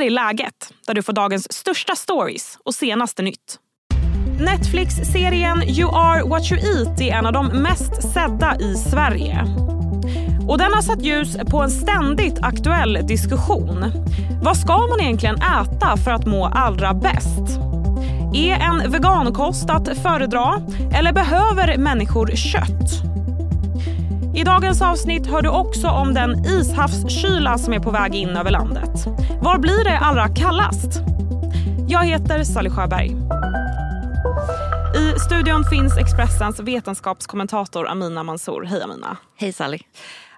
här är läget, där du får dagens största stories och senaste nytt. Netflix-serien You are what you eat är en av de mest sedda i Sverige. Och den har satt ljus på en ständigt aktuell diskussion. Vad ska man egentligen äta för att må allra bäst? Är en vegankost att föredra eller behöver människor kött? I dagens avsnitt hör du också om den ishavskyla som är på väg in över landet. Var blir det allra kallast? Jag heter Sally Sjöberg. I studion finns Expressens vetenskapskommentator Amina Mansour. Hej Amina. Hej Sally.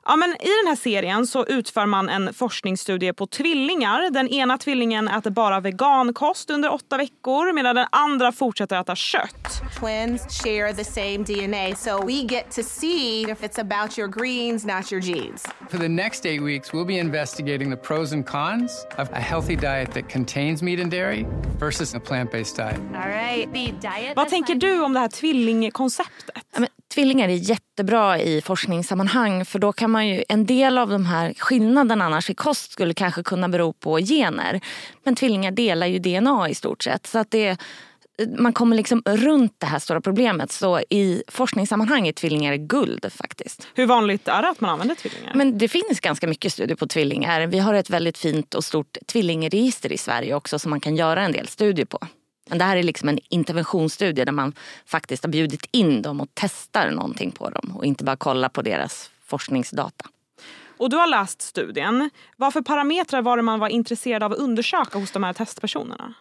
Ja, men I den här serien så utför man en forskningsstudie på tvillingar. Den ena tvillingen äter bara vegankost under åtta veckor medan den andra fortsätter äta kött. Twins share the same DNA, so we get to see if it's about your greens, not your genes. For the next eight weeks, we'll be investigating the pros and cons of a healthy diet that contains meat and dairy versus a plant-based diet. All right, the diet. Vad tänker du om det här tvillingkonceptet? Ja, men, tvillingar är jättebra i forskningssammanhang för då kan man ju, en del av de här skillnaderna annars i kost skulle kanske kunna bero på gener. Men tvillingar delar ju DNA i stort sett. Så att det, man kommer liksom runt det här stora problemet. Så i forskningssammanhang är tvillingar guld faktiskt. Hur vanligt är det att man använder tvillingar? Men det finns ganska mycket studier på tvillingar. Vi har ett väldigt fint och stort tvillingregister i Sverige också som man kan göra en del studier på. Men det här är liksom en interventionsstudie där man faktiskt har bjudit in dem och testar någonting på dem och inte bara kollar på deras forskningsdata. Och du har läst studien. Vad för parametrar var det man var intresserad av att undersöka hos de här testpersonerna?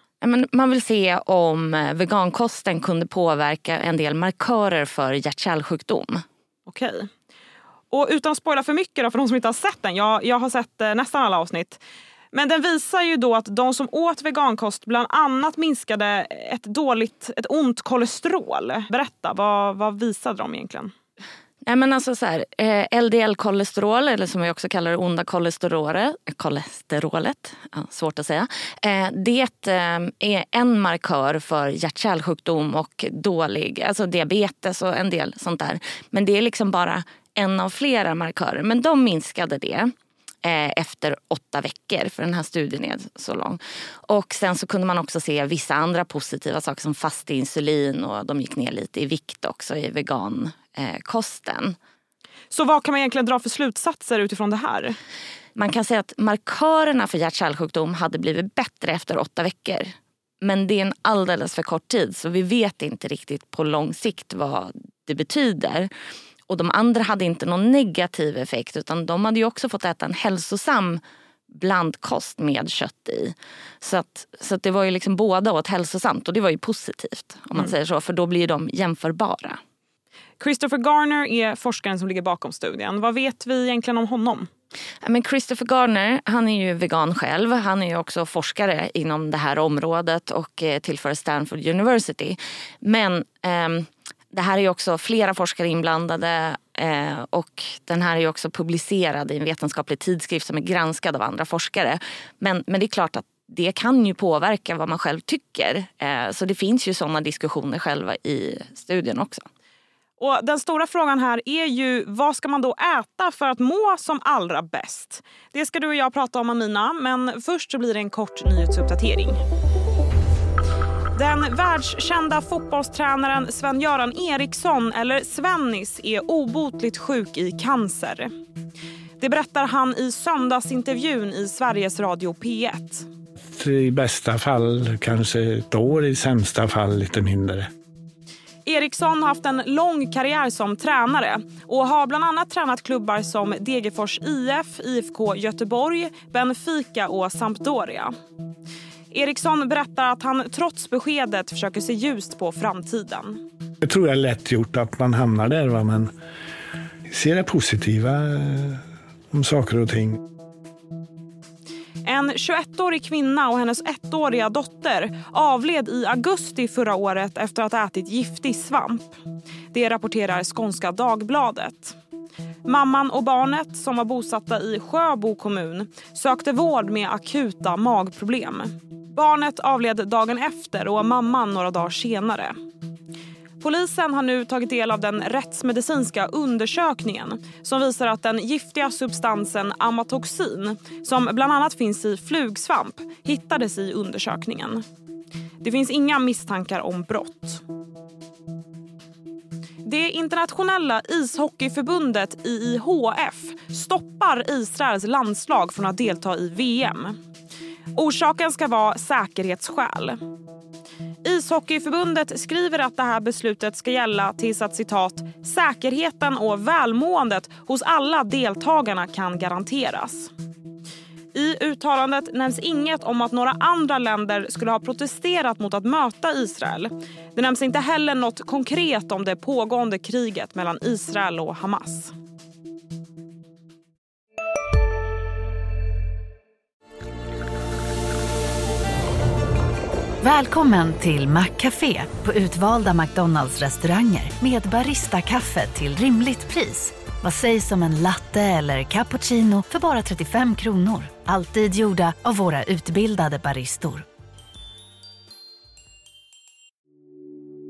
Man vill se om vegankosten kunde påverka en del markörer för hjärt-kärlsjukdom. Okej. Och utan att spoila för mycket då, för de som inte har sett den. Jag, jag har sett eh, nästan alla avsnitt. Men den visar ju då att de som åt vegankost bland annat minskade ett dåligt, ett ont kolesterol. Berätta, vad, vad visade de egentligen? Nej, men alltså så här, eh, LDL-kolesterol, eller som vi också kallar det onda kolesterolet, kolesterolet ja, svårt att säga. Eh, det eh, är en markör för hjärt-kärlsjukdom och dålig, alltså diabetes och en del sånt där. Men det är liksom bara en av flera markörer. Men de minskade det efter åtta veckor, för den här studien är så lång. Och sen så kunde man också se vissa andra positiva saker som fast insulin och de gick ner lite i vikt också i vegankosten. Så vad kan man egentligen dra för slutsatser utifrån det här? Man kan säga att markörerna för hjärt-kärlsjukdom hade blivit bättre efter åtta veckor. Men det är en alldeles för kort tid så vi vet inte riktigt på lång sikt vad det betyder. Och de andra hade inte någon negativ effekt utan de hade ju också fått äta en hälsosam blandkost med kött i. Så, att, så att det var ju liksom båda åt hälsosamt och det var ju positivt om man mm. säger så för då blir de jämförbara. Christopher Garner är forskaren som ligger bakom studien. Vad vet vi egentligen om honom? Men Christopher Garner han är ju vegan själv. Han är också forskare inom det här området och eh, tillför Stanford University. Men eh, det här är också flera forskare inblandade eh, och den här är också publicerad i en vetenskaplig tidskrift som är granskad av andra forskare. Men, men det är klart att det kan ju påverka vad man själv tycker. Eh, så det finns ju sådana diskussioner själva i studien också. Och Den stora frågan här är ju vad ska man då äta för att må som allra bäst? Det ska du och jag prata om Amina, men först så blir det en kort nyhetsuppdatering. Den världskända fotbollstränaren Sven-Göran Eriksson, eller Svennis, är obotligt sjuk i cancer. Det berättar han i söndagsintervjun i Sveriges Radio P1. I bästa fall kanske ett år, i sämsta fall lite mindre. Eriksson har haft en lång karriär som tränare och har bland annat tränat klubbar som Degerfors IF, IFK Göteborg, Benfica och Sampdoria. Eriksson berättar att han trots beskedet försöker se ljust på framtiden. Jag tror jag är lätt gjort att man hamnar där, va? men se det positiva eh, om saker och ting. En 21-årig kvinna och hennes ettåriga dotter avled i augusti förra året efter att ha ätit giftig svamp. Det rapporterar Skånska Dagbladet. Mamman och barnet, som var bosatta i Sjöbo kommun sökte vård med akuta magproblem. Barnet avled dagen efter och mamman några dagar senare. Polisen har nu tagit del av den rättsmedicinska undersökningen som visar att den giftiga substansen amatoxin som bland annat finns i flugsvamp hittades i undersökningen. Det finns inga misstankar om brott. Det internationella ishockeyförbundet IIHF stoppar Israels landslag från att delta i VM. Orsaken ska vara säkerhetsskäl. Ishockeyförbundet skriver att det här beslutet ska gälla tills att citat, säkerheten och välmåendet hos alla deltagarna kan garanteras. I uttalandet nämns inget om att några andra länder skulle ha protesterat mot att möta Israel. Det nämns inte heller något konkret om det pågående kriget mellan Israel och Hamas. Välkommen till Maccafé på utvalda McDonalds restauranger med Baristakaffe till rimligt pris. Vad sägs om en latte eller cappuccino för bara 35 kronor? Alltid gjorda av våra utbildade baristor.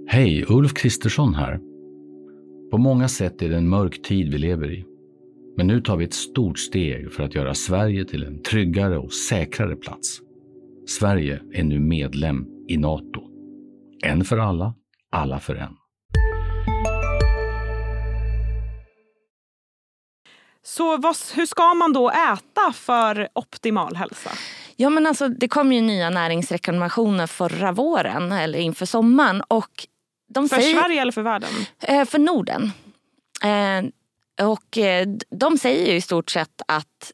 Hej, Ulf Kristersson här. På många sätt är det en mörk tid vi lever i. Men nu tar vi ett stort steg för att göra Sverige till en tryggare och säkrare plats. Sverige är nu medlem i Nato. En för alla, alla för en. Så vad, hur ska man då äta för optimal hälsa? Ja, men alltså, det kom ju nya näringsrekommendationer förra våren eller inför sommaren. Och de för säger, Sverige eller för världen? Eh, för Norden. Eh, och eh, de säger ju i stort sett att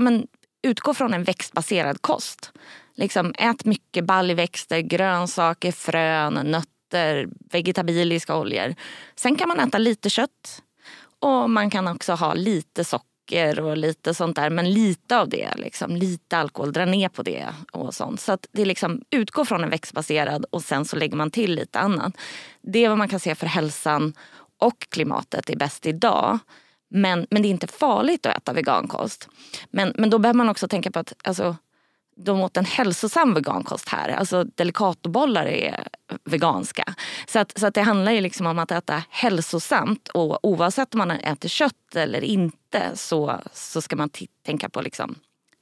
men, utgå från en växtbaserad kost. Liksom, ät mycket baljväxter, grönsaker, frön, nötter, vegetabiliska oljor. Sen kan man äta lite kött och man kan också ha lite socker och lite sånt där. Men lite av det, liksom, lite alkohol, dra ner på det och sånt. Så att det liksom utgår från en växtbaserad och sen så lägger man till lite annat. Det är vad man kan se för hälsan och klimatet är bäst idag. Men, men det är inte farligt att äta vegankost. Men, men då behöver man också tänka på att alltså, de åt en hälsosam vegankost här. Alltså delicatobollar är veganska. Så, att, så att det handlar ju liksom om att äta hälsosamt och oavsett om man äter kött eller inte så, så ska man tänka på liksom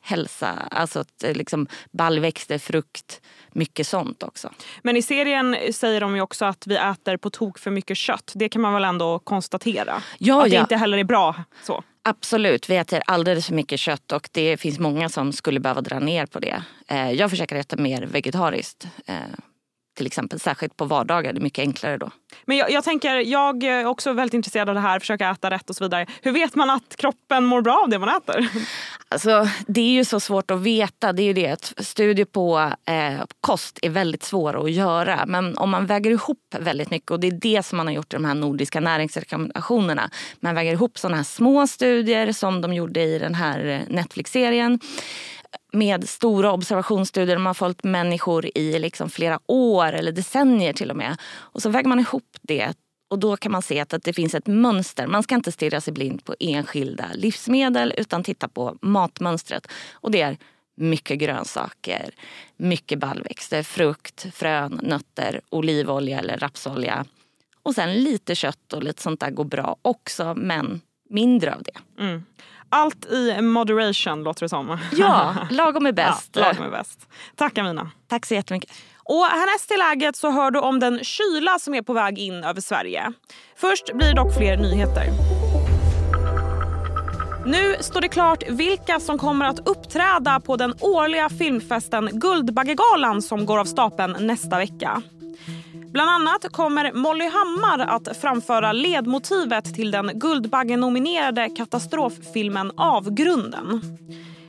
hälsa. Alltså liksom baljväxter, frukt, mycket sånt också. Men i serien säger de ju också att vi äter på tok för mycket kött. Det kan man väl ändå konstatera? Ja, att det ja. inte heller är bra så? Absolut, vi äter alldeles för mycket kött och det finns många som skulle behöva dra ner på det. Eh, jag försöker äta mer vegetariskt. Eh, Eh, till exempel, särskilt på vardagar. Det är mycket enklare då. Men jag, jag, tänker, jag är också väldigt intresserad av det här, försöka äta rätt och så vidare. Hur vet man att kroppen mår bra av det man äter? Alltså, det är ju så svårt att veta. Det är ju det studier på eh, kost är väldigt svåra att göra. Men om man väger ihop väldigt mycket och det är det som man har gjort i de här nordiska näringsrekommendationerna. Man väger ihop sådana här små studier som de gjorde i den här Netflix-serien med stora observationsstudier. Man har följt människor i liksom flera år eller decennier till och med. Och så väger man ihop det och då kan man se att, att det finns ett mönster. Man ska inte stirra sig blind på enskilda livsmedel utan titta på matmönstret. Och det är mycket grönsaker, mycket baljväxter, frukt, frön, nötter, olivolja eller rapsolja. Och sen lite kött och lite sånt där går bra också men mindre av det. Mm. Allt i moderation låter det som. Ja, lagom är bäst. Ja, lagom är bäst. Tack Amina. Tack så jättemycket. Och härnäst i läget så hör du om den kyla som är på väg in över Sverige. Först blir det dock fler nyheter. Nu står det klart vilka som kommer att uppträda på den årliga filmfesten Guldbaggegalan som går av stapeln nästa vecka. Bland annat kommer Molly Hammar att framföra ledmotivet till den Guldbaggenominerade katastroffilmen Avgrunden.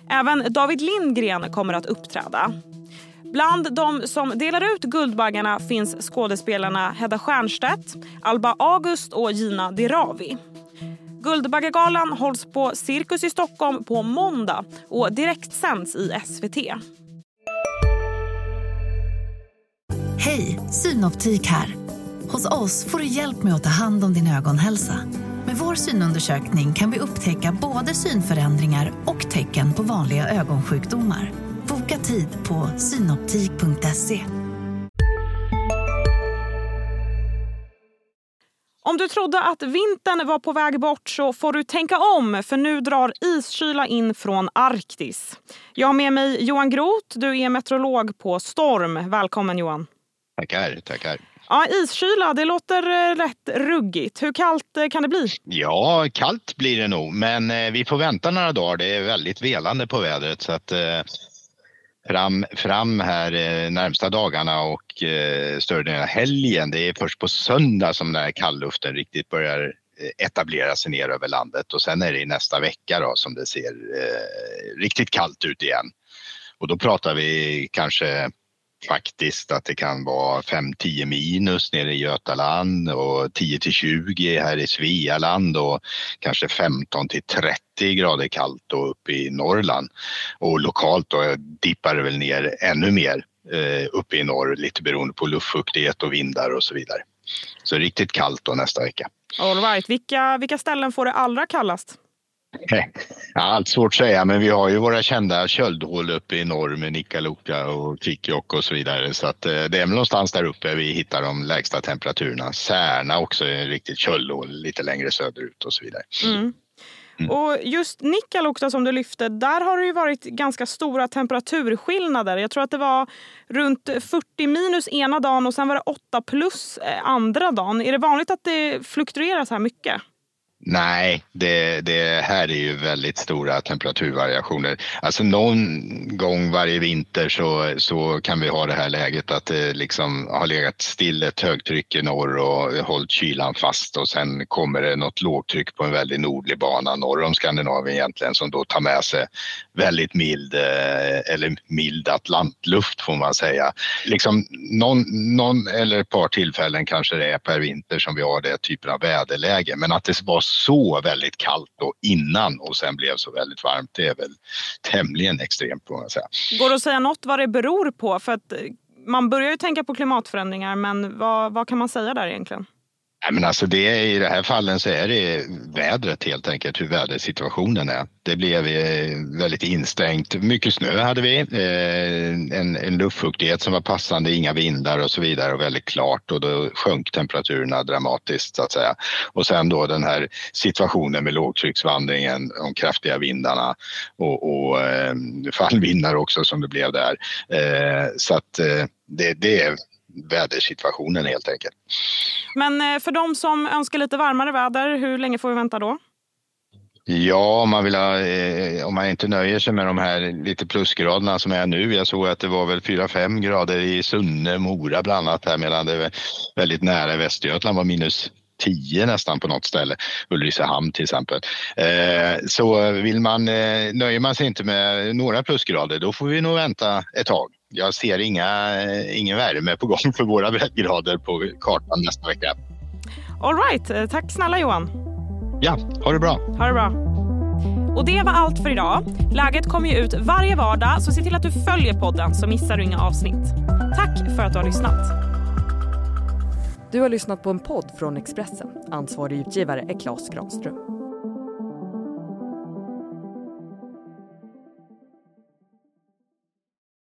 Även David Lindgren kommer att uppträda. Bland de som delar ut Guldbaggarna finns skådespelarna Hedda Stiernstedt, Alba August och Gina Dirawi. Guldbaggegalan hålls på Cirkus i Stockholm på måndag och direktsänds i SVT. Hej, Synoptik här. Hos oss får du hjälp med att ta hand om din ögonhälsa. Med vår synundersökning kan vi upptäcka både synförändringar och tecken på vanliga ögonsjukdomar. Boka tid på synoptik.se. om du trodde att vintern var på väg bort så får du tänka om för nu drar iskyla in från Arktis. Jag har med mig Johan Groth, du är meteorolog på Storm. Välkommen Johan. Tackar, tackar. Ja, iskyla, det låter eh, rätt ruggigt. Hur kallt eh, kan det bli? Ja, kallt blir det nog, men eh, vi får vänta några dagar. Det är väldigt velande på vädret så att fram, fram här närmsta dagarna och större delen av helgen. Det är först på söndag som den här kallluften riktigt börjar etablera sig ner över landet och sen är det i nästa vecka då som det ser eh, riktigt kallt ut igen. Och då pratar vi kanske faktiskt att det kan vara 5-10 minus nere i Götaland och 10-20 här i Svealand och kanske 15 till 30 grader kallt då uppe i Norrland. Och lokalt då dippar det väl ner ännu mer eh, uppe i norr lite beroende på luftfuktighet och vindar och så vidare. Så riktigt kallt då nästa vecka. All right. vilka, vilka ställen får det allra kallast? Ja, allt svårt att säga, men vi har ju våra kända köldhål uppe i norr med Nikkaluokta och Kvikkjokk och så vidare. Så att, eh, det är väl någonstans där uppe vi hittar de lägsta temperaturerna. Särna också är riktigt köldhål lite längre söderut och så vidare. Mm. Mm. Och just Nikkaluokta som du lyfte, där har det ju varit ganska stora temperaturskillnader. Jag tror att det var runt 40 minus ena dagen och sen var det 8 plus eh, andra dagen. Är det vanligt att det fluktuerar så här mycket? Nej, det, det, här är ju väldigt stora temperaturvariationer. Alltså någon gång varje vinter så, så kan vi ha det här läget att det liksom har legat still ett högtryck i norr och hållit kylan fast och sen kommer det något lågtryck på en väldigt nordlig bana norr om Skandinavien egentligen som då tar med sig väldigt mild eh, eller mild atlantluft får man säga. Liksom någon, någon eller ett par tillfällen kanske det är per vinter som vi har det typen av väderläge men att det var så väldigt kallt då innan och sen blev så väldigt varmt. Det är väl tämligen extremt får man säga. Går det att säga något vad det beror på? För att eh, man börjar ju tänka på klimatförändringar men vad, vad kan man säga där egentligen? Nej, men alltså det, I det här fallen så är det vädret helt enkelt, hur vädersituationen är. Det blev eh, väldigt instängt. Mycket snö hade vi, eh, en, en luftfuktighet som var passande, inga vindar och så vidare och väldigt klart och då sjönk temperaturerna dramatiskt så att säga. Och sen då den här situationen med lågtrycksvandringen, de kraftiga vindarna och, och eh, fallvindar också som det blev där. Eh, så att eh, det, det är vädersituationen helt enkelt. Men eh, för de som önskar lite varmare väder, hur länge får vi vänta då? Ja, om man, vill ha, eh, om man inte nöjer sig med de här lite plusgraderna som är nu. Jag såg att det var väl 4-5 grader i Sunne, Mora bland annat här medan det är väldigt nära Västergötland var minus 10 nästan på något ställe, Ulricehamn till exempel. Eh, så vill man, nöjer man sig inte med några plusgrader då får vi nog vänta ett tag jag ser inga, ingen värme på gång för våra breddgrader på kartan nästa vecka. All right. Tack snälla Johan. Ja, ha det bra. Ha det bra. Och det var allt för idag. Läget kommer ju ut varje vardag så se till att du följer podden så missar du inga avsnitt. Tack för att du har lyssnat. Du har lyssnat på en podd från Expressen. Ansvarig utgivare är Klas Granström.